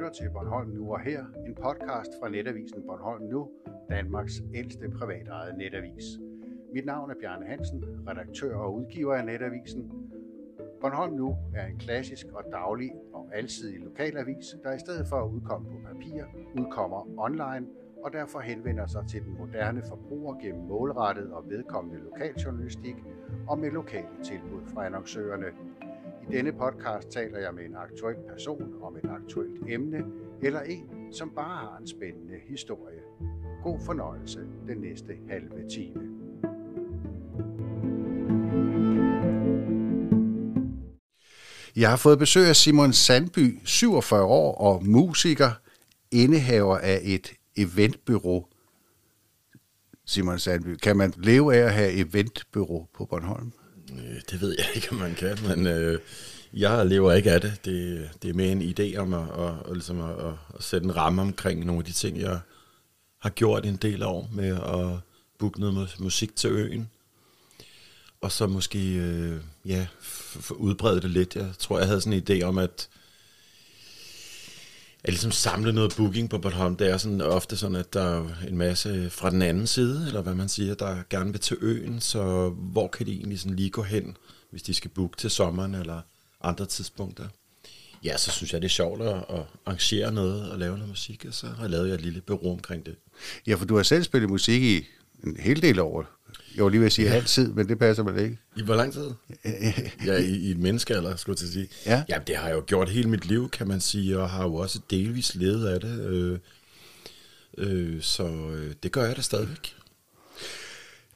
lytter til Bornholm Nu og Her, en podcast fra netavisen Bornholm Nu, Danmarks ældste privatejede netavis. Mit navn er Bjarne Hansen, redaktør og udgiver af netavisen. Bornholm Nu er en klassisk og daglig og alsidig lokalavis, der i stedet for at udkomme på papir, udkommer online og derfor henvender sig til den moderne forbruger gennem målrettet og vedkommende lokaljournalistik og med lokale tilbud fra annoncørerne. I denne podcast taler jeg med en aktuel person om et aktuelt emne, eller en, som bare har en spændende historie. God fornøjelse den næste halve time. Jeg har fået besøg af Simon Sandby, 47 år og musiker, indehaver af et eventbyrå. Simon Sandby, kan man leve af at have eventbyrå på Bornholm? Øh, det ved jeg ikke, om man kan, men øh, jeg lever ikke af det. Det, det er mere en idé om at, at, at, ligesom at, at, at sætte en ramme omkring nogle af de ting, jeg har gjort en del år med at booke noget musik til øen. Og så måske øh, ja, udbrede det lidt. Jeg tror, jeg havde sådan en idé om, at at ligesom samle noget booking på Bornholm, det er sådan ofte sådan, at der er en masse fra den anden side, eller hvad man siger, der gerne vil til øen, så hvor kan de egentlig sådan lige gå hen, hvis de skal booke til sommeren eller andre tidspunkter? Ja, så synes jeg, det er sjovt at, arrangere noget og lave noget musik, og så har jeg lavet et lille bureau omkring det. Ja, for du har selv spillet musik i en hel del år. Jeg var lige ved at sige ja. altid, men det passer vel ikke. I hvor lang tid? ja, i, i et menneske, eller skulle jeg til at sige. Ja. ja, det har jeg jo gjort hele mit liv, kan man sige, og har jo også delvis levet af det. Øh, øh, så øh, det gør jeg da stadigvæk.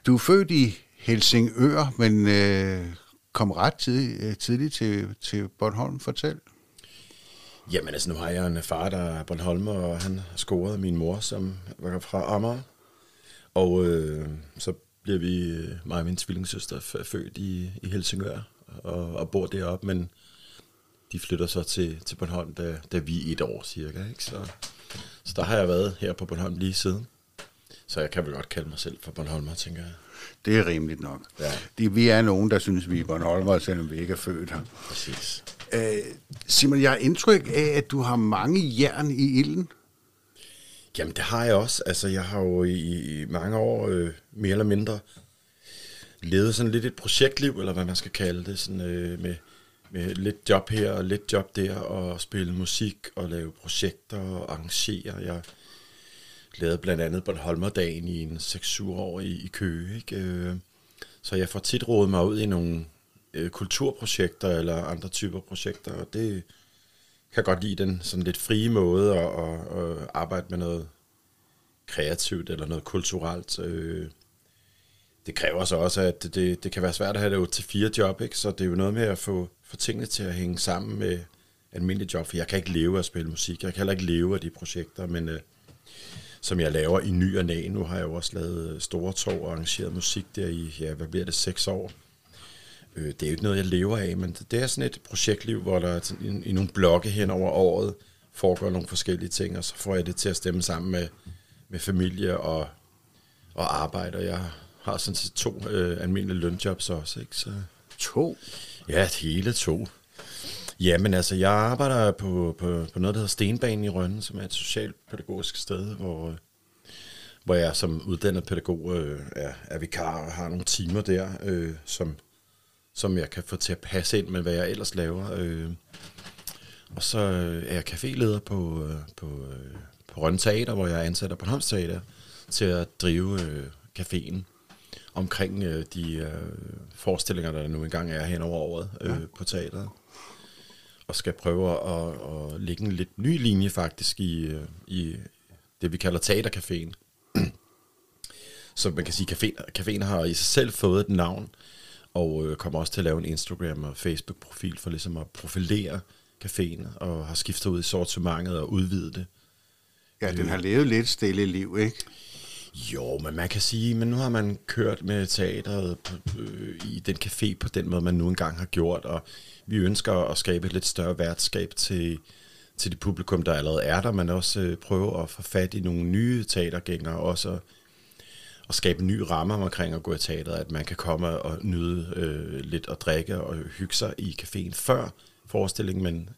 Du er født i Helsingør, men øh, kom ret tid, øh, tidligt til, til Bornholm. Fortæl. Jamen altså, nu har jeg en far, der er Bornholm, og han scoret min mor, som var fra Amager. Og øh, så bliver vi, øh, mig og min tvillingssøster, født i, i Helsingør og, og bor deroppe, men de flytter så til, til Bornholm, da, da vi er et år cirka. Ikke? Så, så der har jeg været her på Bornholm lige siden. Så jeg kan vel godt kalde mig selv for Bornholmer, tænker jeg. Det er rimeligt nok. Ja. De, vi er nogen, der synes, vi er Bornholmer, selvom vi ikke er født her. Præcis. Øh, Simon, jeg har indtryk af, at du har mange jern i ilden. Jamen, det har jeg også. Altså, jeg har jo i, i mange år øh, mere eller mindre levet sådan lidt et projektliv, eller hvad man skal kalde det, sådan, øh, med, med lidt job her og lidt job der, og spille musik og lave projekter og arrangere. Jeg lavede blandt andet Bornholmerdagen i en 6-7 år i, i Køge, ikke? Øh, så jeg får tit rådet mig ud i nogle øh, kulturprojekter eller andre typer projekter, og det kan godt lide den sådan lidt frie måde at, at, at arbejde med noget kreativt eller noget kulturelt. Øh, det kræver så også, at det, det kan være svært at have det til fire job, ikke? så det er jo noget med at få, få tingene til at hænge sammen med almindelige job, for jeg kan ikke leve af at spille musik, jeg kan heller ikke leve af de projekter, men øh, som jeg laver i ny og næ. Nu har jeg jo også lavet øh, store tog og arrangeret musik der i, ja, hvad bliver det, seks år. Øh, det er jo ikke noget, jeg lever af, men det er sådan et projektliv, hvor der i, i nogle blokke hen over året foregår nogle forskellige ting, og så får jeg det til at stemme sammen med, med familie og, og arbejde, og jeg har sådan set to øh, almindelige lønjobs også, ikke? Så, to? Ja, hele to. Jamen altså, jeg arbejder på, på, på noget, der hedder Stenbanen i Rønne, som er et socialpædagogisk sted, hvor, hvor jeg som uddannet pædagog øh, er, er vikar og har nogle timer der, øh, som som jeg kan få til at passe ind med, hvad jeg ellers laver. Øh, og så er jeg caféleder på, øh, på, øh, på Rønne Teater, hvor jeg er ansat af Bornholms Teater, til at drive øh, caféen omkring øh, de øh, forestillinger, der nu engang er hen over året øh, ja. på teateret. Og skal prøve at, at lægge en lidt ny linje faktisk i, øh, i det, vi kalder teatercaféen. Så man kan sige, at caféen har i sig selv fået et navn, og øh, kommer også til at lave en Instagram- og Facebook-profil for ligesom at profilere caféen, og har skiftet ud i sortimentet og udvidet det. Ja, den har levet lidt stille liv, ikke? Jo, men man kan sige, men nu har man kørt med teateret på, øh, i den café på den måde, man nu engang har gjort, og vi ønsker at skabe et lidt større værtskab til, til det publikum, der allerede er der, men også øh, prøve at få fat i nogle nye teatergængere, også at skabe en ny ramme omkring at gå i teateret, at man kan komme og nyde øh, lidt og drikke og hygge sig i caféen før forestillingen, men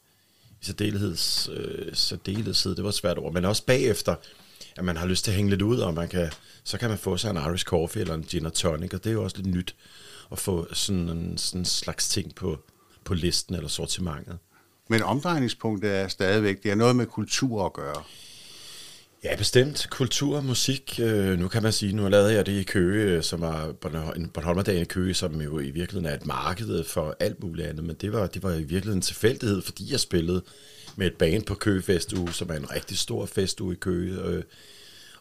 i særdeleshed, øh, særdeleshed, det var et svært ord, men også bagefter, at man har lyst til at hænge lidt ud, og man kan, så kan man få sig en Irish coffee eller en gin og tonic, og det er jo også lidt nyt at få sådan en sådan slags ting på, på listen eller sortimentet. Men omdrejningspunktet er stadigvæk, det er noget med kultur at gøre. Ja, bestemt. Kultur og musik. Øh, nu kan man sige, nu lavede jeg det i Køge, øh, som var en Bornholmerdag i Køge, som jo i virkeligheden er et marked for alt muligt andet, men det var, det var i virkeligheden en tilfældighed, fordi jeg spillede med et band på Køge Festuge, som er en rigtig stor festuge i Køge. Øh,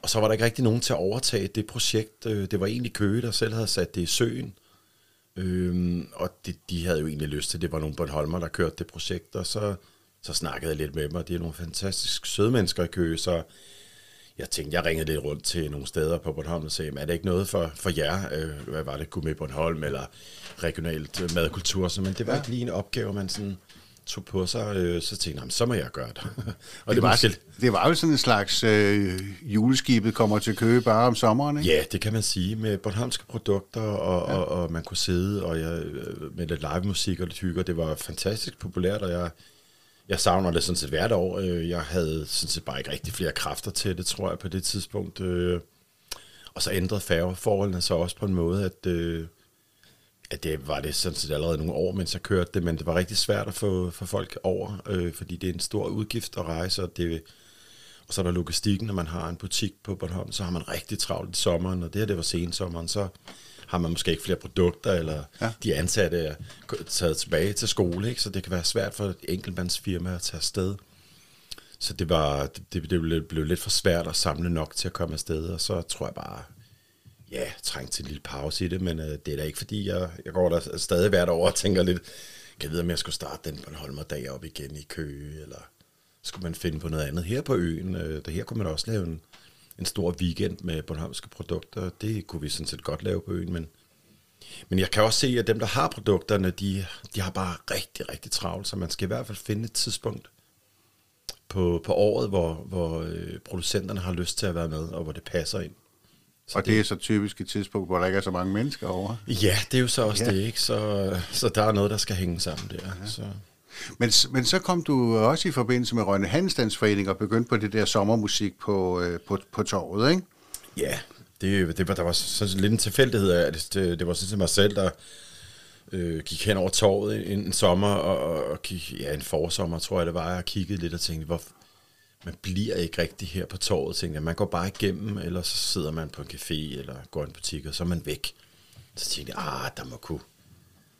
og så var der ikke rigtig nogen til at overtage det projekt. Øh, det var egentlig Køge, der selv havde sat det i søen. Øhm, og det, de havde jo egentlig lyst til, det var nogle Bornholmer, der kørte det projekt, og så, så snakkede jeg lidt med dem, og det er nogle fantastisk søde mennesker i Køge, så jeg tænkte, jeg ringede lidt rundt til nogle steder på Bornholm og sagde, er det ikke noget for, for jer? Øh, hvad var det, med Bornholm eller regionalt øh, madkultur? Så, men det var ja. ikke lige en opgave, man sådan tog på sig, øh, så tænkte jeg, så må jeg gøre det. og det, det, var, måske... det var jo sådan en slags øh, juleskibet kommer til Køge bare om sommeren, ikke? Ja, det kan man sige, med bornholmske produkter, og, ja. og, og man kunne sidde og jeg, med lidt live musik og lidt hygge, det var fantastisk populært, og jeg jeg savner det sådan set hvert år. Øh, jeg havde sådan set bare ikke rigtig flere kræfter til det, tror jeg, på det tidspunkt. Øh. Og så ændrede færgeforholdene så også på en måde, at, øh, at det var det sådan set allerede nogle år, mens jeg kørte det, men det var rigtig svært at få, få folk over, øh, fordi det er en stor udgift at rejse, og, det, og så er der logistikken, når man har en butik på Bornholm, så har man rigtig travlt i sommeren, og det her det var sensommeren, så har man måske ikke flere produkter, eller ja. de ansatte er taget tilbage til skole, ikke? så det kan være svært for et enkeltmandsfirma at tage afsted. Så det, var, det, det blev, blev lidt for svært at samle nok til at komme afsted, og så tror jeg bare, ja, trængt til en lille pause i det, men øh, det er da ikke fordi, jeg, jeg går der stadig hvert år og tænker lidt, kan jeg vide, om jeg skulle starte den Bornholmer dag op igen i Køge, eller skulle man finde på noget andet her på øen. Øh, der her kunne man også lave en, en stor weekend med bornholmske produkter. Det kunne vi sådan set godt lave på øen, men, men jeg kan også se, at dem, der har produkterne, de, de har bare rigtig, rigtig travlt, så man skal i hvert fald finde et tidspunkt på, på året, hvor, hvor øh, producenterne har lyst til at være med, og hvor det passer ind. Så og det, det er så typisk et tidspunkt, hvor der ikke er så mange mennesker over. Ja, det er jo så også ja. det, ikke? Så, så der er noget, der skal hænge sammen der. Ja. Så. Men, men så kom du også i forbindelse med Rønne Handelsstandsforening og begyndte på det der sommermusik på, øh, på, på torvet, ikke? Ja, det, det var, der var sådan lidt en tilfældighed af, at det, det var sådan set mig selv, der øh, gik hen over torvet en, en sommer, og, og gik, ja, en forsommer, tror jeg det var, og kiggede lidt og tænkte, hvor, man bliver ikke rigtig her på torvet, tænkte jeg. Man går bare igennem, eller så sidder man på en café, eller går i en butik, og så er man væk. Så tænkte jeg, ah, der må kunne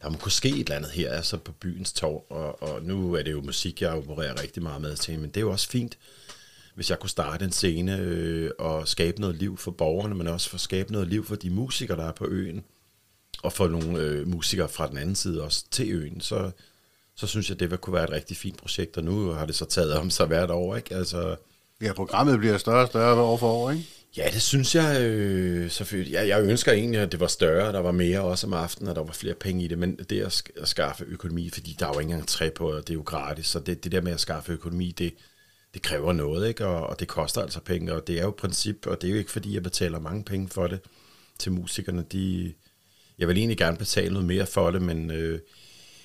der må kunne ske et eller andet her, altså på byens torv, og, og nu er det jo musik, jeg opererer rigtig meget med til, men det er jo også fint, hvis jeg kunne starte en scene øh, og skabe noget liv for borgerne, men også for at skabe noget liv for de musikere, der er på øen, og for nogle øh, musikere fra den anden side også til øen, så, så synes jeg, det vil kunne være et rigtig fint projekt, og nu har det så taget om sig hvert år, ikke? Altså, ja, programmet bliver større og større år for år, ikke? Ja, det synes jeg øh, selvfølgelig. Jeg, jeg ønsker egentlig, at det var større, der var mere også om aftenen, og der var flere penge i det, men det at, at skaffe økonomi, fordi der er jo ikke engang træ på, og det er jo gratis, så det, det der med at skaffe økonomi, det, det kræver noget, ikke? Og, og det koster altså penge, og det er jo princip, og det er jo ikke fordi, jeg betaler mange penge for det til musikerne. De, jeg vil egentlig gerne betale noget mere for det, men, øh,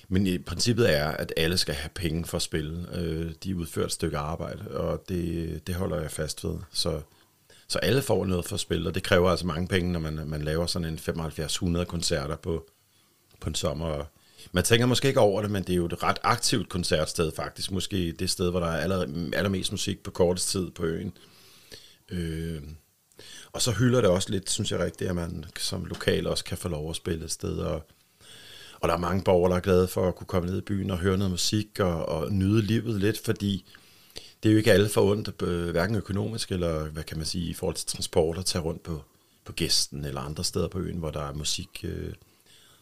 men i princippet er, at alle skal have penge for at spille. Øh, de udfører et stykke arbejde, og det, det holder jeg fast ved. Så så alle får noget for spil, og det kræver altså mange penge, når man, man laver sådan en 75-100 koncerter på, på en sommer. Man tænker måske ikke over det, men det er jo et ret aktivt koncertsted faktisk. Måske det sted, hvor der er aller, allermest musik på kortest tid på øen. Øh, og så hylder det også lidt, synes jeg rigtigt, at man som lokal også kan få lov at spille et sted. Og, og der er mange borgere, der er glade for at kunne komme ned i byen og høre noget musik og, og nyde livet lidt, fordi det er jo ikke alle for ondt, øh, hverken økonomisk eller, hvad kan man sige, i forhold til transport at tage rundt på, på gæsten eller andre steder på øen, hvor der er musik. Øh,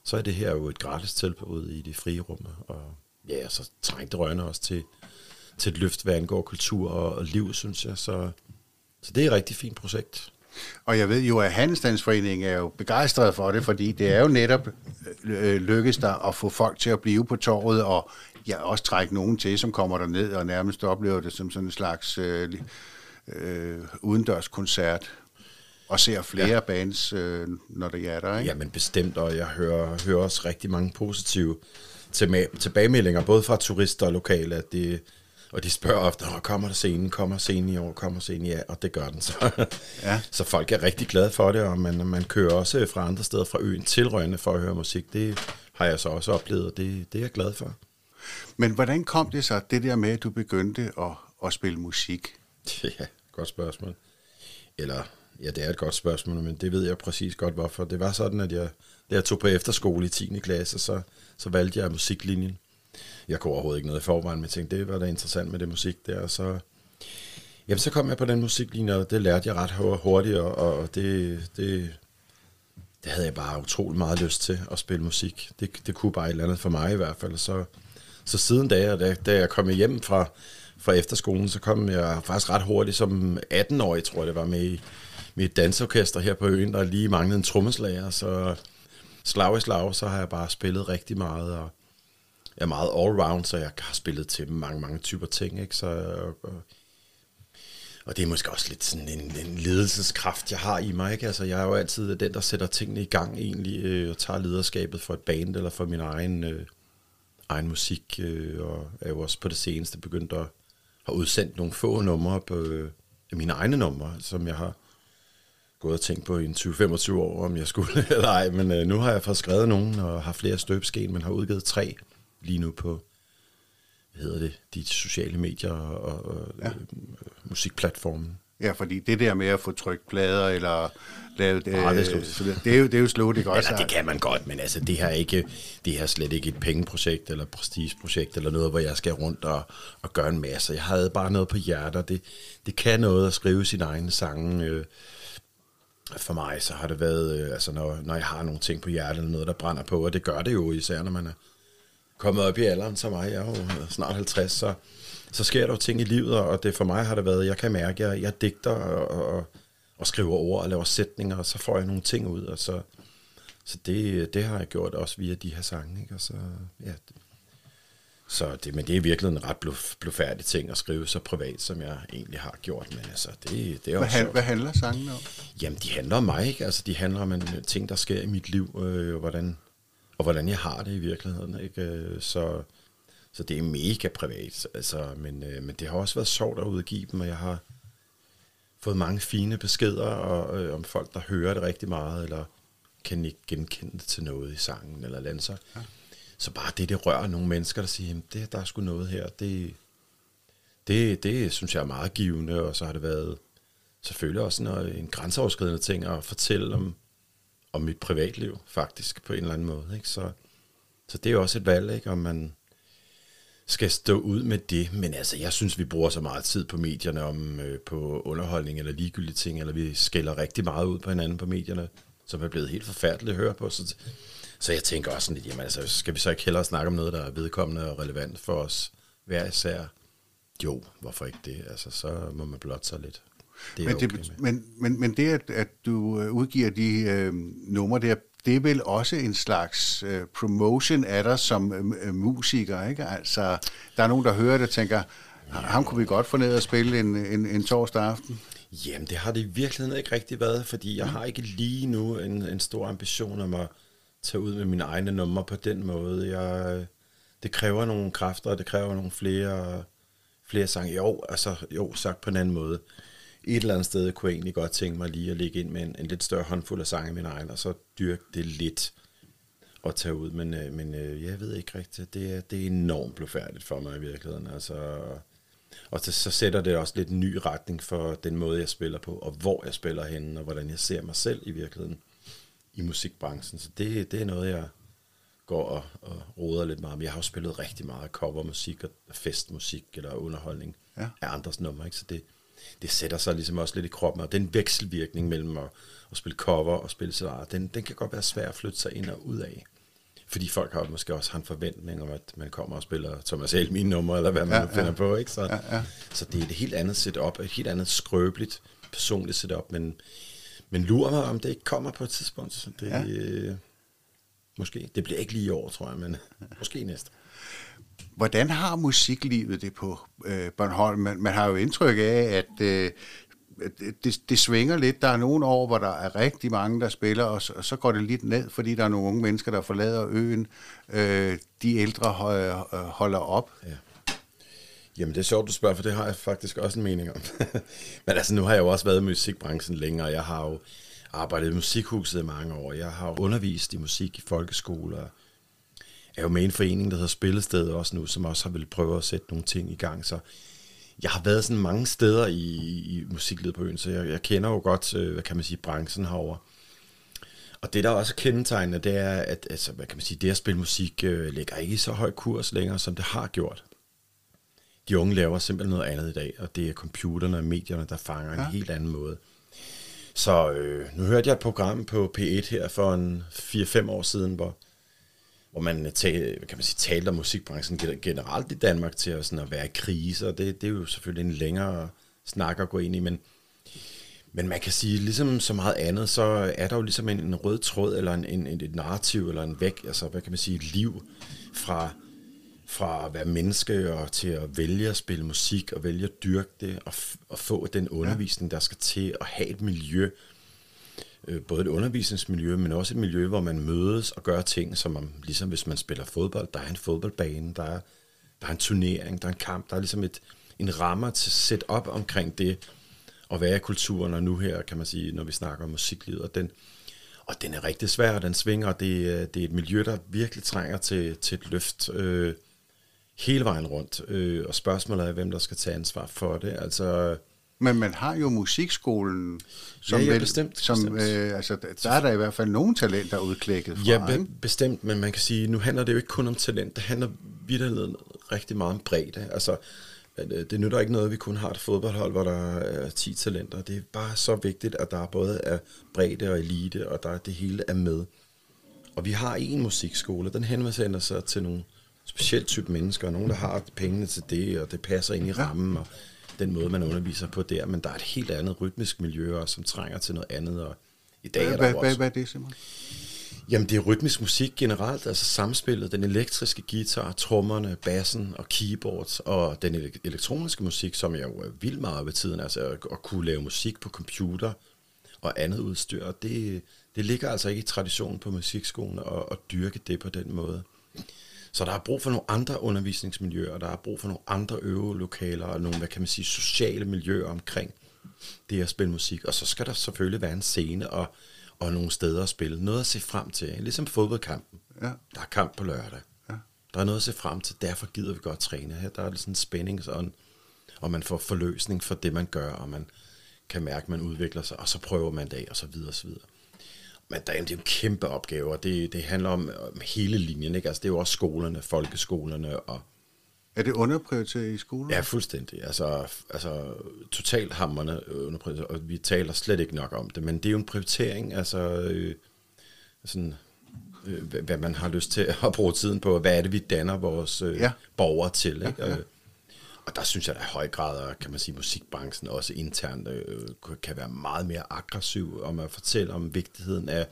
så er det her jo et gratis tilbud i det frie rum, og ja, så trængte Rønne også til, til et løft, hvad angår kultur og, og liv, synes jeg. Så, så det er et rigtig fint projekt. Og jeg ved jo, at Handelsstandsforeningen er jo begejstret for det, fordi det er jo netop øh, øh lykkes der at få folk til at blive på torvet og ja, også trække nogen til, som kommer der ned og nærmest oplever det som sådan en slags øh, øh, udendørskoncert og ser flere ja. bands, øh, når det er der, ikke? Ja, men bestemt, og jeg hører, hører også rigtig mange positive tilbagemeldinger, både fra turister og lokale, at det Og de spørger ofte, Åh, kommer der scenen, kommer scenen i år, kommer scenen i år, og det gør den så. Ja. så folk er rigtig glade for det, og man, man kører også fra andre steder fra øen til Rønne for at høre musik. Det har jeg så også oplevet, og det, det er jeg glad for. Men hvordan kom det så, det der med, at du begyndte at, at spille musik? Ja, godt spørgsmål. Eller, ja, det er et godt spørgsmål, men det ved jeg præcis godt, hvorfor. Det var sådan, at jeg, da jeg tog på efterskole i 10. klasse, så, så valgte jeg musiklinjen. Jeg kunne overhovedet ikke noget i forvejen, men tænkte, det var da interessant med det musik der, og så, jamen, så kom jeg på den musiklinje, og det lærte jeg ret hurtigt, og, og det, det, det havde jeg bare utrolig meget lyst til at spille musik. Det, det kunne bare et eller andet for mig i hvert fald. Så, så siden da, da, da jeg kom hjem fra, fra efterskolen, så kom jeg faktisk ret hurtigt som 18-årig, tror jeg det var, med i, mit dansorkester her på øen, der lige manglede en trommeslager. Så slag i slag, så har jeg bare spillet rigtig meget, og jeg er meget all-round, så jeg har spillet til mange, mange typer ting. Ikke? Så, og, og, og det er måske også lidt sådan en, en ledelseskraft, jeg har i mig. Ikke? Altså, jeg er jo altid den, der sætter tingene i gang egentlig, øh, og tager lederskabet for et band eller for min egen, øh, egen musik. Øh, og er jo også på det seneste begyndt at have udsendt nogle få numre på øh, mine egne numre, som jeg har gået og tænkt på i en 20-25 år, om jeg skulle eller ej. Men øh, nu har jeg fået skrevet nogen og har flere støbsken, men har udgivet tre lige nu på hvad hedder det, de sociale medier og, og ja. øh, musikplatformen. Ja, fordi det der med at få trykt plader eller lavet... Ah, det er øh, det, er jo, det er jo slut, ikke også? Eller det kan man godt, men altså det her er ikke, det her er slet ikke et pengeprojekt eller prestigeprojekt eller noget, hvor jeg skal rundt og, og gøre en masse. Jeg havde bare noget på hjertet. Det, det kan noget at skrive sin egne sange. Øh, for mig så har det været, øh, altså når, når jeg har nogle ting på hjertet eller noget, der brænder på, og det gør det jo især, når man er kommet op i alderen som mig, jeg er jo snart 50, så, så sker der jo ting i livet, og det for mig har det været, jeg kan mærke, at jeg, jeg digter og, og, og skriver ord og laver sætninger, og så får jeg nogle ting ud, og så, så det, det har jeg gjort også via de her sange, ikke? Og så, ja, så det, men det er virkelig en ret bluf, blufærdig ting at skrive så privat, som jeg egentlig har gjort. Men altså, det, det er Hvad, også han, hvad handler sangene om? Jamen, de handler om mig, ikke? Altså, de handler om en ting, der sker i mit liv, øh, og, hvordan, og hvordan jeg har det i virkeligheden, ikke? Øh, Så, så det er mega privat, altså, men, øh, men det har også været sjovt at udgive dem, og jeg har fået mange fine beskeder og, øh, om folk, der hører det rigtig meget, eller kan ikke genkende det til noget i sangen, eller andet. Så, ja. så bare det, det rører nogle mennesker, der siger, "Jamen, det, der er sgu noget her, det, det, det synes jeg er meget givende, og så har det været selvfølgelig også noget, en grænseoverskridende ting at fortælle om, om mit privatliv, faktisk, på en eller anden måde. Ikke? Så, så det er jo også et valg, ikke? om man skal stå ud med det. Men altså, jeg synes, vi bruger så meget tid på medierne om øh, på underholdning eller ligegyldige ting, eller vi skælder rigtig meget ud på hinanden på medierne, som er blevet helt forfærdeligt at høre på. Så, så jeg tænker også sådan lidt, jamen altså, skal vi så ikke hellere snakke om noget, der er vedkommende og relevant for os hver især? Jo, hvorfor ikke det? Altså, så må man blot sig lidt. Det Men okay det, med. men, men, men det, at, at du øh, udgiver de øh, numre der, det er vel også en slags øh, promotion af dig som øh, øh, musiker, ikke? Altså, der er nogen, der hører det og tænker, ham kunne vi godt få ned og spille en, en, en torsdag aften. Jamen, det har det i virkeligheden ikke rigtig været, fordi jeg har ikke lige nu en, en stor ambition om at tage ud med mine egne numre på den måde. Jeg, det kræver nogle kræfter, og det kræver nogle flere, flere sange. Jo, altså, jo, sagt på en anden måde. Et eller andet sted kunne jeg egentlig godt tænke mig lige at ligge ind med en, en lidt større håndfuld af sange i min egen, og så dyrke det lidt at tage ud. Men, øh, men øh, jeg ved ikke rigtigt. Det er, det er enormt blufærdigt for mig i virkeligheden. Altså, og så, så sætter det også lidt en ny retning for den måde, jeg spiller på, og hvor jeg spiller henne, og hvordan jeg ser mig selv i virkeligheden i musikbranchen. Så det, det er noget, jeg går og, og roder lidt meget med. Jeg har jo spillet rigtig meget covermusik og festmusik eller underholdning ja. af andres numre, ikke? så det, det sætter sig ligesom også lidt i kroppen, og den vekselvirkning mellem at, at spille cover og spille eget, den, den kan godt være svær at flytte sig ind og ud af. Fordi folk har måske også har en forventning om, at man kommer og spiller Thomas Helmin nummer, eller hvad man Ja, finder ja. på. Ikke? Så, Ja, ja. så det er et helt andet setup, et helt andet skrøbeligt, personligt setup, men, men lurer mig, om det ikke kommer på et tidspunkt. Så det, ja. øh, måske. Det bliver ikke lige i år, tror jeg, men måske næste. Hvordan har musiklivet det på øh, Bornholm? Man, man har jo indtryk af, at øh, det, det svinger lidt. Der er nogle år, hvor der er rigtig mange, der spiller, og så, og så går det lidt ned, fordi der er nogle unge mennesker, der forlader øen. Øh, de ældre holder, øh, holder op. Ja. Jamen, det er sjovt, du spørger, for det har jeg faktisk også en mening om. Men altså, nu har jeg jo også været i musikbranchen længere, jeg har jo arbejdet i musikhuset i mange år. Jeg har undervist i musik i folkeskoler. Jeg er jo med i en forening, der hedder Spillested også nu, som også har ville prøve at sætte nogle ting i gang. Så jeg har været sådan mange steder i, i musiklivet på øen, så jeg, jeg kender jo godt, øh, hvad kan man sige, branchen herover. Og det, der også er kendetegnende, det er, at altså, hvad kan man sige, det at spille musik øh, ligger ikke i så høj kurs længere, som det har gjort. De unge laver simpelthen noget andet i dag, og det er computerne og medierne, der fanger ja. en helt anden måde. Så øh, nu hørte jeg et program på P1 her for en 4-5 år siden, hvor, hvor man tal, kan man sige, talte om musikbranchen generelt i Danmark til at, sådan at være i krise, og det, det er jo selvfølgelig en længere snak at gå ind i, men, men man kan sige, ligesom så meget andet, så er der jo ligesom en, en rød tråd, eller en, en, et narrativ, eller en væk, altså hvad kan man sige, liv fra, fra at være menneske og til at vælge at spille musik og vælge at dyrke det og, og få den undervisning, der skal til at have et miljø, øh, både et undervisningsmiljø, men også et miljø, hvor man mødes og gør ting, som om, ligesom hvis man spiller fodbold, der er en fodboldbane, der er, der er en turnering, der er en kamp, der er ligesom et, en rammer til at sætte op omkring det, og være er kulturen, og nu her, kan man sige, når vi snakker om musiklivet, og den, og den er rigtig svær, og den svinger, og det, øh, det er et miljø, der virkelig trænger til, til et løft øh, hele vejen rundt. Øh, og spørgsmålet er, hvem der skal tage ansvar for det. Altså, men man har jo musikskolen, som, ja, ja, vel, bestemt, som bestemt. Øh, altså, der er der i hvert fald nogle talenter udklækket fra. Ja, be- bestemt, men man kan sige, nu handler det jo ikke kun om talent, det handler videre rigtig meget om bredde. Altså, at, øh, det nytter ikke noget, at vi kun har et fodboldhold, hvor der er 10 talenter. Det er bare så vigtigt, at der både er bredde og elite, og der det hele er med. Og vi har en musikskole, den henvender sig til nogle specielt type mennesker, nogen, der har pengene til det, og det passer ind i rammen, og den måde, man underviser på der, men der er et helt andet rytmisk miljø, også, som trænger til noget andet, og i dag er der Hvad, hvad, også... hvad er det, Simon? Jamen, det er rytmisk musik generelt, altså samspillet, den elektriske guitar, trommerne, bassen og keyboards, og den ele- elektroniske musik, som jeg jo er vildt meget ved tiden, altså at, at kunne lave musik på computer og andet udstyr, og det, det ligger altså ikke i traditionen på musikskolen at, at dyrke det på den måde. Så der er brug for nogle andre undervisningsmiljøer, der er brug for nogle andre øvelokaler, og nogle, hvad kan man sige, sociale miljøer omkring det at spille musik. Og så skal der selvfølgelig være en scene og, og nogle steder at spille. Noget at se frem til, ligesom fodboldkampen. Ja. Der er kamp på lørdag. Ja. Der er noget at se frem til, derfor gider vi godt træne her. Der er sådan en spænding, og, og man får forløsning for det, man gør, og man kan mærke, at man udvikler sig, og så prøver man det af, og så videre, og så videre. Men der, det er jo en kæmpe opgave, og det, det handler om, om hele linjen. Ikke? Altså, det er jo også skolerne, folkeskolerne og Er det underprioriteret i skolen? Ja, fuldstændig. Altså, altså totalt hammerne underprioriteret, og vi taler slet ikke nok om det, men det er jo en prioritering, altså øh, sådan, øh, hvad- man har lyst til at bruge tiden på, hvad er det, vi danner vores øh, Ja. ja. borgere til, ikke? Ja, ja. Og der synes jeg, at i høj grad, kan man sige, musikbranchen også internt øh, kan være meget mere aggressiv om at fortælle om vigtigheden af,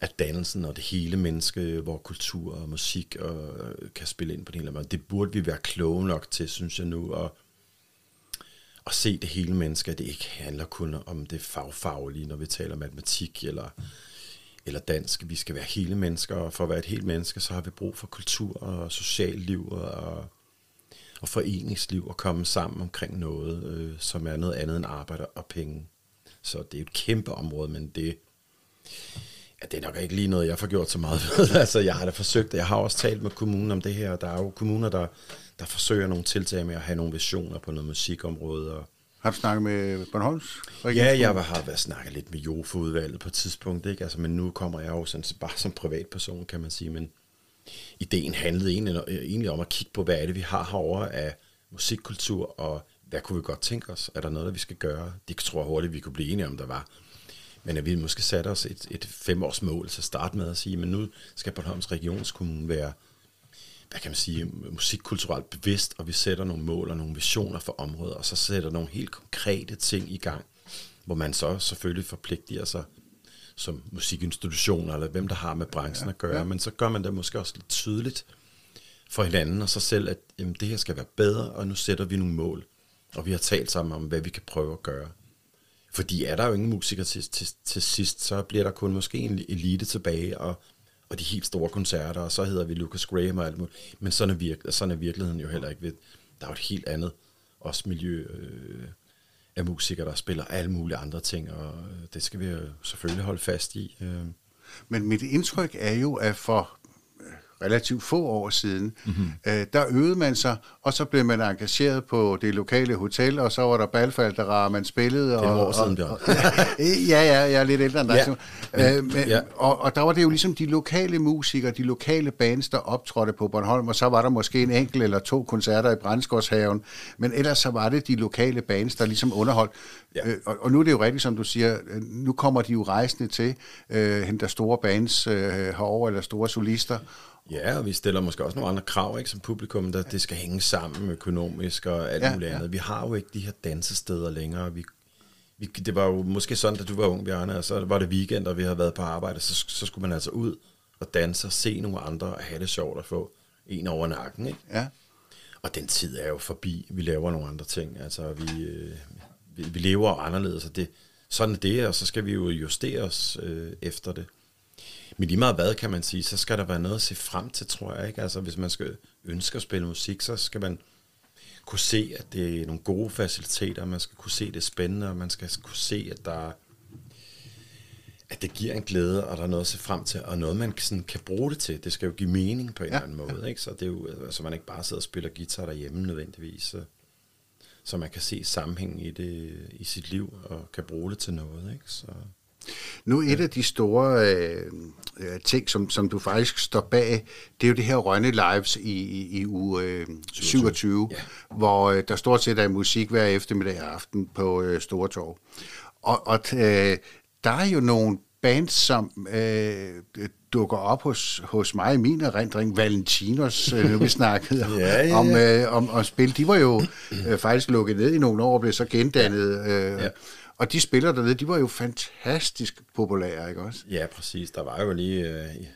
af dannelsen og det hele menneske, hvor kultur og musik og, øh, kan spille ind på den hele måde. Det burde vi være kloge nok til, synes jeg nu, at, at se det hele menneske, at det ikke handler kun om det fagfaglige, når vi taler matematik eller, eller dansk. Vi skal være hele mennesker, og for at være et helt menneske, så har vi brug for kultur og socialt liv og, og foreningsliv og komme sammen omkring noget, øh, som er noget andet end arbejde og penge. Så det er et kæmpe område, men det, ja, det er nok ikke lige noget, jeg får gjort så meget ved. altså, jeg har da forsøgt, jeg har også talt med kommunen om det her, og der er jo kommuner, der, der forsøger nogle tiltag med at have nogle visioner på noget musikområde. Og, Har du snakket med Bornholms? ja, jeg har været snakket lidt med Jofo-udvalget på et tidspunkt, ikke? Altså, men nu kommer jeg jo sådan, bare som privatperson, kan man sige, men ideen handlede øh, egentlig, om at kigge på, hvad er det, vi har herovre af musikkultur, og hvad kunne vi godt tænke os? Er der noget, der vi skal gøre? Det tror jeg hurtigt, vi kunne blive enige om, der var. Men at vi måske satte os et, et femårs mål til at starte med at sige, men nu skal Bornholms Regionskommune være, hvad kan man sige, musikkulturelt bevidst, og vi sætter nogle mål og nogle visioner for området, og så sætter nogle helt konkrete ting i gang, hvor man så selvfølgelig forpligter sig som musikinstitutioner, eller hvem der har med branchen at gøre, ja. men så gør man det måske også lidt tydeligt for hinanden og sig selv, at jamen, det her skal være bedre, og nu sætter vi nogle mål, og vi har talt sammen om, hvad vi kan prøve at gøre. Fordi er der jo ingen musikere til, til, til sidst, så bliver der kun måske en elite tilbage, og, og de helt store koncerter, og så hedder vi Lucas Graham og alt muligt. Men sådan er, virke, sådan er virkeligheden jo heller ikke. Ved, der er jo et helt andet også miljø øh, af musikere, der spiller alle mulige andre ting, og øh, det skal vi jo selvfølgelig holde fast i. Øh. Men mit indtryk er jo, at for relativt få år siden, mm-hmm. øh, der øvede man sig, og så blev man engageret på det lokale hotel, og så var der balfalderer, man spillede. Det er og, år siden, Bjørn. ja, ja, jeg er lidt ældre end dig. Ja, men, øh, men, ja. og, og der var det jo ligesom de lokale musikere, de lokale bands, der optrådte på Bornholm, og så var der måske en enkelt eller to koncerter i Brændsgårdshaven, men ellers så var det de lokale bands, der ligesom underholdt. Ja. Øh, og, og nu er det jo rigtigt, som du siger, øh, nu kommer de jo rejsende til, øh, henter store bands øh, herover eller store solister, Ja, og vi stiller måske også nogle andre krav ikke, som publikum, der det skal hænge sammen økonomisk og alt ja, muligt andet. Ja. Vi har jo ikke de her dansesteder længere. Vi, vi, det var jo måske sådan, da du var ung, Bjarne, og så var det weekend, og vi havde været på arbejde, så, så skulle man altså ud og danse og se nogle andre og have det sjovt at få en over nakken. Ikke? Ja. Og den tid er jo forbi. Vi laver nogle andre ting. Altså, vi, øh, vi, vi lever anderledes, og det, sådan er det, og så skal vi jo justere os øh, efter det. Men lige meget hvad, kan man sige, så skal der være noget at se frem til, tror jeg. Ikke? Altså, hvis man skal ønske at spille musik, så skal man kunne se, at det er nogle gode faciliteter, man skal kunne se, det spændende, og man skal kunne se, at der at det giver en glæde, og der er noget at se frem til, og noget, man sådan kan bruge det til. Det skal jo give mening på en ja, eller anden måde, ja. ikke? Så det er jo, altså, man ikke bare sidder og spiller guitar derhjemme nødvendigvis, så, så man kan se sammenhængen i det i sit liv, og kan bruge det til noget, ikke? Så nu et af de store øh, øh, ting, som, som du faktisk står bag, det er jo det her Rønne Lives i, i, i uge øh, 27, ja. hvor øh, der stort set er musik hver eftermiddag og aften på øh, Stortorv. Og, og øh, der er jo nogle bands, som øh, dukker op hos, hos mig i min erindring, Valentinos, øh, vi snakkede ja, ja. om, øh, om, om spil. De var jo øh, faktisk lukket ned i nogle år og blev så gendannet. Øh, ja. Og de spillere dernede, de var jo fantastisk populære, ikke også? Ja, præcis. Der var jo lige... Øh,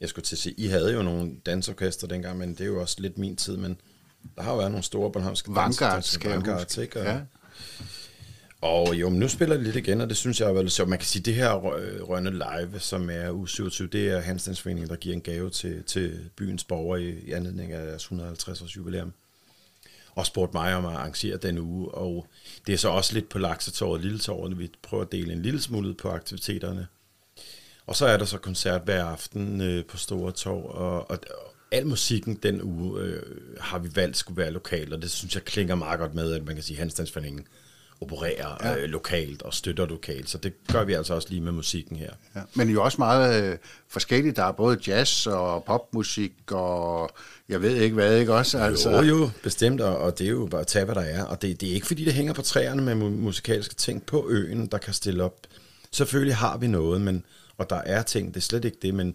jeg skulle til at sige, I havde jo nogle dansorkester dengang, men det er jo også lidt min tid, men der har jo været nogle store bornholmske Vanguard, skal Vanguard, jeg ikke? Og, ja. Og jo, men nu spiller jeg lidt igen, og det synes jeg er veldig sjovt. Man kan sige, at det her Rønne Live, som er u 27, det er Hansdagsforeningen, der giver en gave til, til byens borgere i, i anledning af deres 150 års jubilæum og spurgte mig om at arrangere den uge, og det er så også lidt på Laksetåret Lille Torvet, vi prøver at dele en lille smule på aktiviteterne. Og så er der så koncert hver aften øh, på Store Torv, og, og, og al musikken den uge øh, har vi valgt skulle være lokal, og det synes jeg klinger meget godt med, at man kan sige, at Hansdagsforeningen opererer ja. øh, lokalt og støtter lokalt. Så det gør vi altså også lige med musikken her. Ja. Men jo også meget øh, forskelligt. Der er både jazz og popmusik og jeg ved ikke hvad, ikke også? Altså. Jo, jo, bestemt, og, og det er jo bare at tage, hvad der er. Og det, det er ikke fordi, det hænger på træerne med musikalske ting på øen, der kan stille op. Selvfølgelig har vi noget, men, og der er ting, det er slet ikke det, men,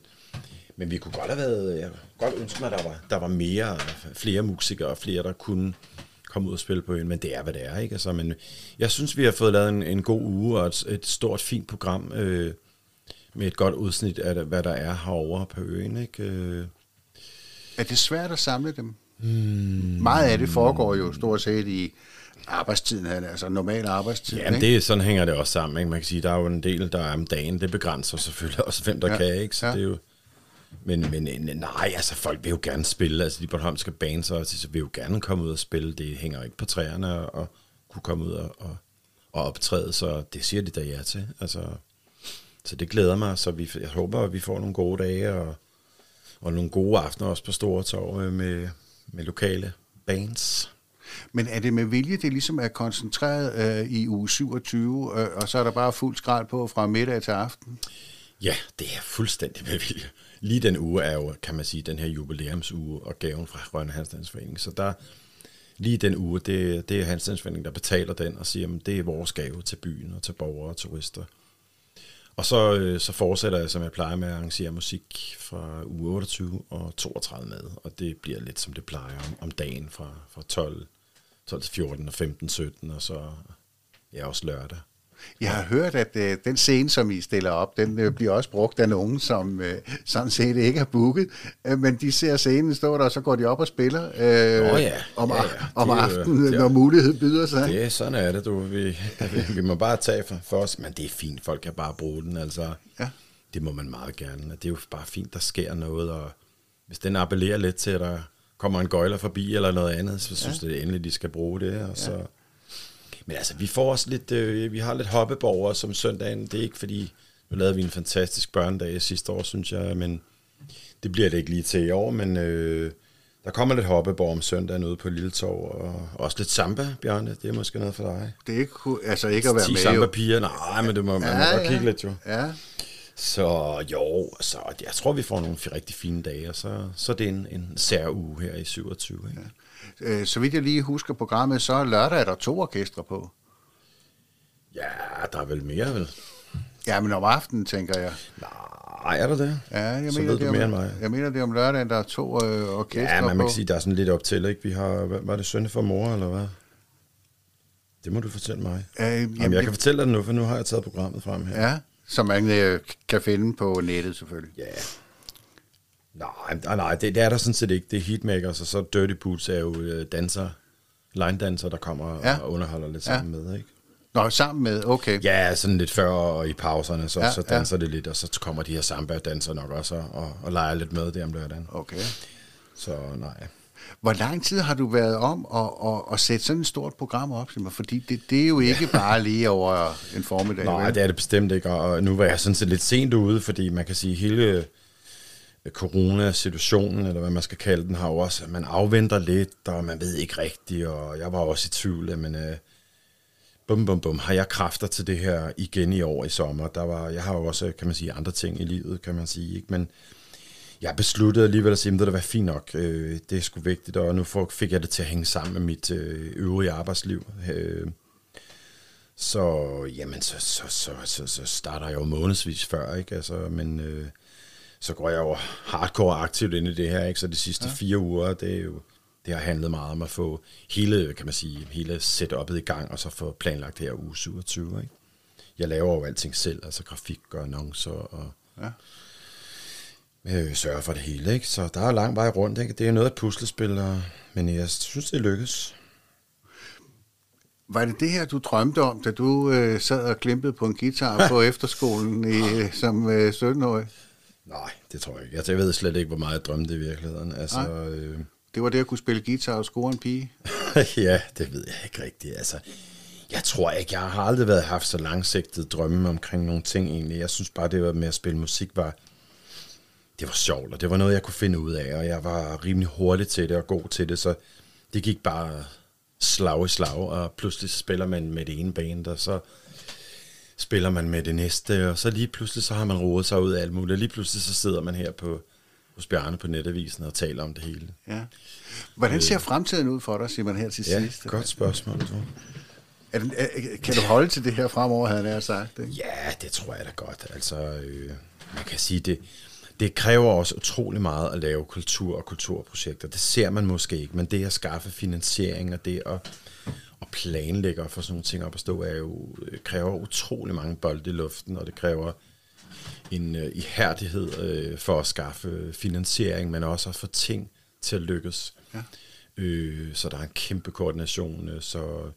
men vi kunne godt have været, jeg godt ønske mig, at der var, der var mere, flere musikere og flere, der kunne komme ud og spille på øen, men det er, hvad det er, ikke? Altså, men jeg synes, vi har fået lavet en, en god uge og et, et stort, fint program øh, med et godt udsnit af, hvad der er herovre på øen, ikke? Øh. Er det svært at samle dem? Hmm. Meget af det foregår jo stort set i arbejdstiden, altså normal arbejdstid. Jamen, det, sådan hænger det også sammen. Ikke? Man kan sige, der er jo en del, der er om dagen. Det begrænser selvfølgelig også, hvem der ja. kan. Ikke? Så ja. det er jo, men, men nej, altså folk vil jo gerne spille. Altså de bornholmske bands også, så vil jo gerne komme ud og spille. Det hænger ikke på træerne og, og kunne komme ud og, og, og optræde, så det siger de da ja til. Altså, så det glæder mig, så vi, jeg håber, at vi får nogle gode dage og, og nogle gode aftener også på Store Torv øh, med, med lokale bands. Men er det med vilje, det ligesom er koncentreret øh, i uge 27, øh, og så er der bare fuld skrald på fra middag til aften? Ja, det er fuldstændig med vilje lige den uge er jo, kan man sige, den her jubilæumsuge og gaven fra Rønne Handstandsforening. Så der, lige den uge, det, det er Handstandsforeningen, der betaler den og siger, at det er vores gave til byen og til borgere og turister. Og så, øh, så fortsætter jeg, som jeg plejer med at arrangere musik fra uge 28 og 32 med, og det bliver lidt som det plejer om, om dagen fra, fra 12, 12 til 14 og 15, 17, og så ja, også lørdag. Jeg har hørt, at øh, den scene, som I stiller op, den øh, bliver også brugt af nogen, som øh, sådan set ikke har booket, øh, men de ser scenen stå der, og så går de op og spiller øh, oh, ja. om, ja, ja. om aftenen, når mulighed byder sig. Det sådan er det, du. Vi, vi må bare tage for, for os, men det er fint, folk kan bare bruge den, altså. Ja. Det må man meget gerne. Det er jo bare fint, der sker noget, og hvis den appellerer lidt til, at der kommer en gøjler forbi eller noget andet, så synes ja. det endelig, de skal bruge det. Og så. Men altså, vi får også lidt, øh, vi har lidt hoppeborger som søndagen. Det er ikke fordi, nu lavede vi en fantastisk børnedag sidste år, synes jeg, men det bliver det ikke lige til i år, men øh, der kommer lidt hoppeborg om søndagen ude på Lille Torv, og også lidt samba, Bjarne. Det er måske noget for dig. Det er ikke, altså ikke at være 10 med. 10 samba-piger, nej, men det må, man ja, må ja. kigge lidt jo. Ja. Så jo, så jeg tror, vi får nogle rigtig fine dage, og så, så er det en, en sær uge her i 27. Ikke? Ja. Øh, så vidt jeg lige husker programmet, så lørdag er der to orkestre på. Ja, der er vel mere, vel? Ja, men om aftenen, tænker jeg. Nej, er der det? Ja, jeg så mener, ved det du mere om, end mig. Jeg mener, det er om lørdagen, der er to øh, orkestre Ja, man på. kan sige, der er sådan lidt op til, ikke? Vi har, hvad, var det sønne for mor, eller hvad? Det må du fortælle mig. Øh, jamen, Jamen, jeg kan fortælle dig nu, for nu har jeg taget programmet frem her. Ja, som man øh, kan finde på nettet selvfølgelig. Ja. Nej, nej, nej det, det er der sådan set ikke. Det er Hitmakers, og så Dirty Boots er jo øh, danser, line-danser, der kommer ja. og underholder lidt sammen ja. med, ikke? Nå, sammen med, okay. Ja, sådan lidt før og i pauserne, så, ja, så danser ja. det lidt, og så kommer de her samba-danser nok også og, og leger lidt med det om lørdagen. Okay. Så nej. Hvor lang tid har du været om at, at, at sætte sådan et stort program op, Simon? Fordi det, det er jo ikke bare lige over en formiddag. Nej, vel? det er det bestemt ikke, og nu var jeg sådan set lidt sent ude, fordi man kan sige, hele coronasituationen, eller hvad man skal kalde den, har jo også, man afventer lidt, og man ved ikke rigtigt, og jeg var også i tvivl, men øh, bum, bum, bum, har jeg kræfter til det her igen i år i sommer? Der var, jeg har jo også, kan man sige, andre ting i livet, kan man sige, ikke? men jeg besluttede alligevel at sige, at det var fint nok, øh, det er sgu vigtigt, og nu fik jeg det til at hænge sammen med mit øh, øvrige arbejdsliv. Øh, så, jamen, så, så, så, så, så starter jeg jo månedsvis før, ikke? Altså, men øh, så går jeg jo hardcore aktivt ind i det her, ikke? Så de sidste ja. fire uger, det er jo, det har handlet meget om at få hele, kan man sige, hele setup'et i gang, og så få planlagt her uge 27, ikke? Jeg laver jo alting selv, altså grafik og annoncer, og ja. øh, sørger for det hele, ikke? Så der er lang vej rundt, ikke? Det er noget af et puslespil, og, men jeg synes, det lykkes. Var det det her, du drømte om, da du øh, sad og klimpede på en guitar på efterskolen i, som øh, 17-årig? Nej, det tror jeg ikke. Altså, jeg ved slet ikke, hvor meget jeg drømte i virkeligheden. Altså, øh... Det var det at kunne spille guitar og score en pige? ja, det ved jeg ikke rigtigt. Altså, jeg tror ikke, jeg har aldrig været haft så langsigtet drømme omkring nogle ting egentlig. Jeg synes bare, det var med at spille musik var, det var sjovt, og det var noget, jeg kunne finde ud af, og jeg var rimelig hurtig til det og god til det, så det gik bare slag i slag, og pludselig spiller man med det ene band, og så spiller man med det næste, og så lige pludselig så har man rodet sig ud af alt muligt, lige pludselig så sidder man her på, hos Bjarne på netavisen og taler om det hele. Ja. Hvordan ser fremtiden ud for dig, Simon, her til ja, sidst? godt spørgsmål, du. Er den, er, kan du holde til det her fremover, havde jeg sagt? Ikke? Ja, det tror jeg da godt. Altså, øh, man kan sige, det, det kræver også utrolig meget at lave kultur og kulturprojekter. Det ser man måske ikke, men det at skaffe finansiering og det at, at planlægge og få sådan nogle ting op at stå, er jo, kræver utrolig mange bolde i luften, og det kræver en uh, ihærdighed uh, for at skaffe finansiering, men også at få ting til at lykkes. Ja. Øh, så der er en kæmpe koordination, uh, så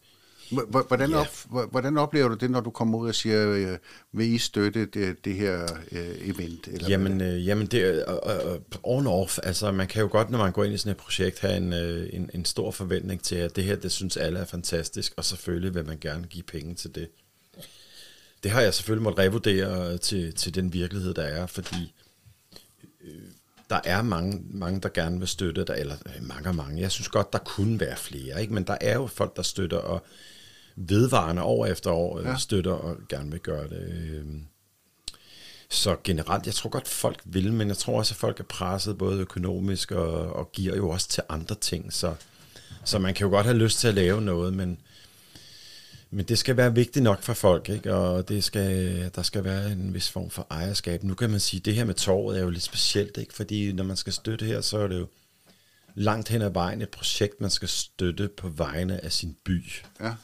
Hvordan, op, hvordan oplever du det, når du kommer ud og siger, øh, vil I støtte det, det her øh, event? Eller jamen, øh, jamen det er on off. Altså, man kan jo godt, når man går ind i sådan et projekt, have en, uh, en, en stor forventning til, at det her, det synes alle er fantastisk, og selvfølgelig vil man gerne give penge til det. Det har jeg selvfølgelig måttet revurdere til, til den virkelighed, der er, fordi øh, der er mange, mange, der gerne vil støtte, der, eller mange og mange. Jeg synes godt, der kunne være flere, ikke? men der er jo folk, der støtter, og vedvarende år efter år ja. støtter og gerne vil gøre det. Øhm. Så generelt, jeg tror godt, folk vil, men jeg tror også, at folk er presset både økonomisk og, og giver jo også til andre ting. Så, så man kan jo godt have lyst til at lave noget, men, men det skal være vigtigt nok for folk, ikke? og det skal, der skal være en vis form for ejerskab. Nu kan man sige, at det her med torvet er jo lidt specielt, ikke? fordi når man skal støtte her, så er det jo langt hen ad vejen et projekt, man skal støtte på vegne af sin by. Ja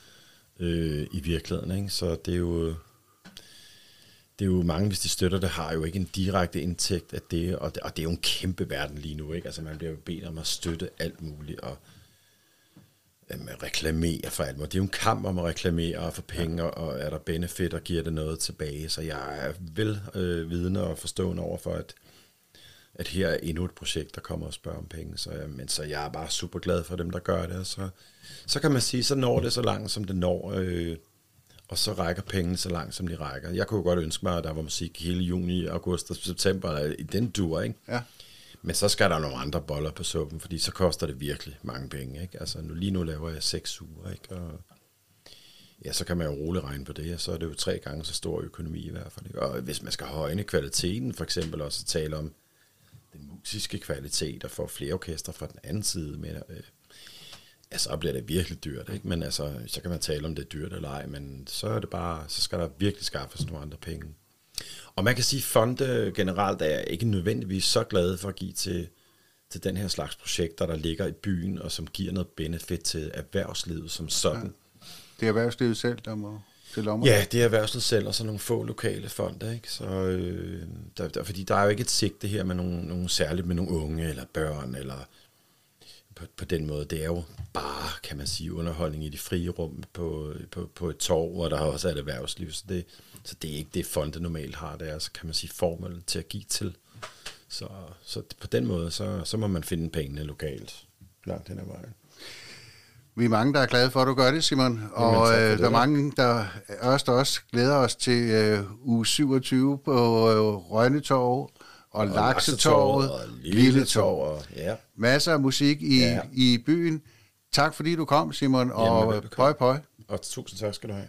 øh, i virkeligheden. Ikke? Så det er jo det er jo mange, hvis de støtter det, har jo ikke en direkte indtægt af det, og det, og det er jo en kæmpe verden lige nu, ikke? Altså man bliver jo bedt om at støtte alt muligt, og jamen, reklamere for alt muligt. Det er jo en kamp om at reklamere og få penge, og er der benefit, og giver det noget tilbage. Så jeg er vel øh, vidne og forstående over for, at at her er endnu et projekt, der kommer og spørger om penge. Så, men så jeg er bare super glad for dem, der gør det. Og så, så kan man sige, så når det så langt, som det når. Øh, og så rækker pengene så langt, som de rækker. Jeg kunne godt ønske mig, at der var musik hele juni, august og september i den dur, ikke? Ja. Men så skal der nogle andre boller på suppen, fordi så koster det virkelig mange penge, ikke? Altså nu, lige nu laver jeg seks uger, ikke? Og ja, så kan man jo roligt regne på det, og så er det jo tre gange så stor økonomi i hvert fald. Ikke? Og hvis man skal højne kvaliteten, for eksempel også tale om den musiske kvalitet, og får flere orkester fra den anden side med, øh, altså så bliver det virkelig dyrt, ikke? Men altså, så kan man tale om det er dyrt eller ej, men så er det bare, så skal der virkelig skaffes nogle andre penge. Og man kan sige, at fonde generelt er ikke nødvendigvis så glade for at give til, til den her slags projekter, der ligger i byen, og som giver noget benefit til erhvervslivet som sådan. Ja. Det er erhvervslivet selv, der må til lommer. Ja, det er erhvervslivet selv, og så nogle få lokale fonde, ikke? Så, øh, der, der, fordi der er jo ikke et sigte her med nogle, nogle særligt med nogle unge, eller børn, eller på, på den måde. Det er jo bare, kan man sige, underholdning i de frie rum på, på, på et torv, hvor der også er et erhvervsliv. Så det, så det er ikke det, fonde normalt har. Det er, så kan man sige, formel til at give til. Så, så på den måde, så, så må man finde pengene lokalt langt hen ad vejen. Vi er mange, der er glade for, at du gør det, Simon. Jamen, og øh, der er mange, der også, også glæder os til øh, uge 27 på øh, Rønnetorv og, og Laksetorvet, og Lille Torv. Ja. Masser af musik i, ja. i byen. Tak fordi du kom, Simon, og Jamen, pøj pøj. Og tusind tak skal du have.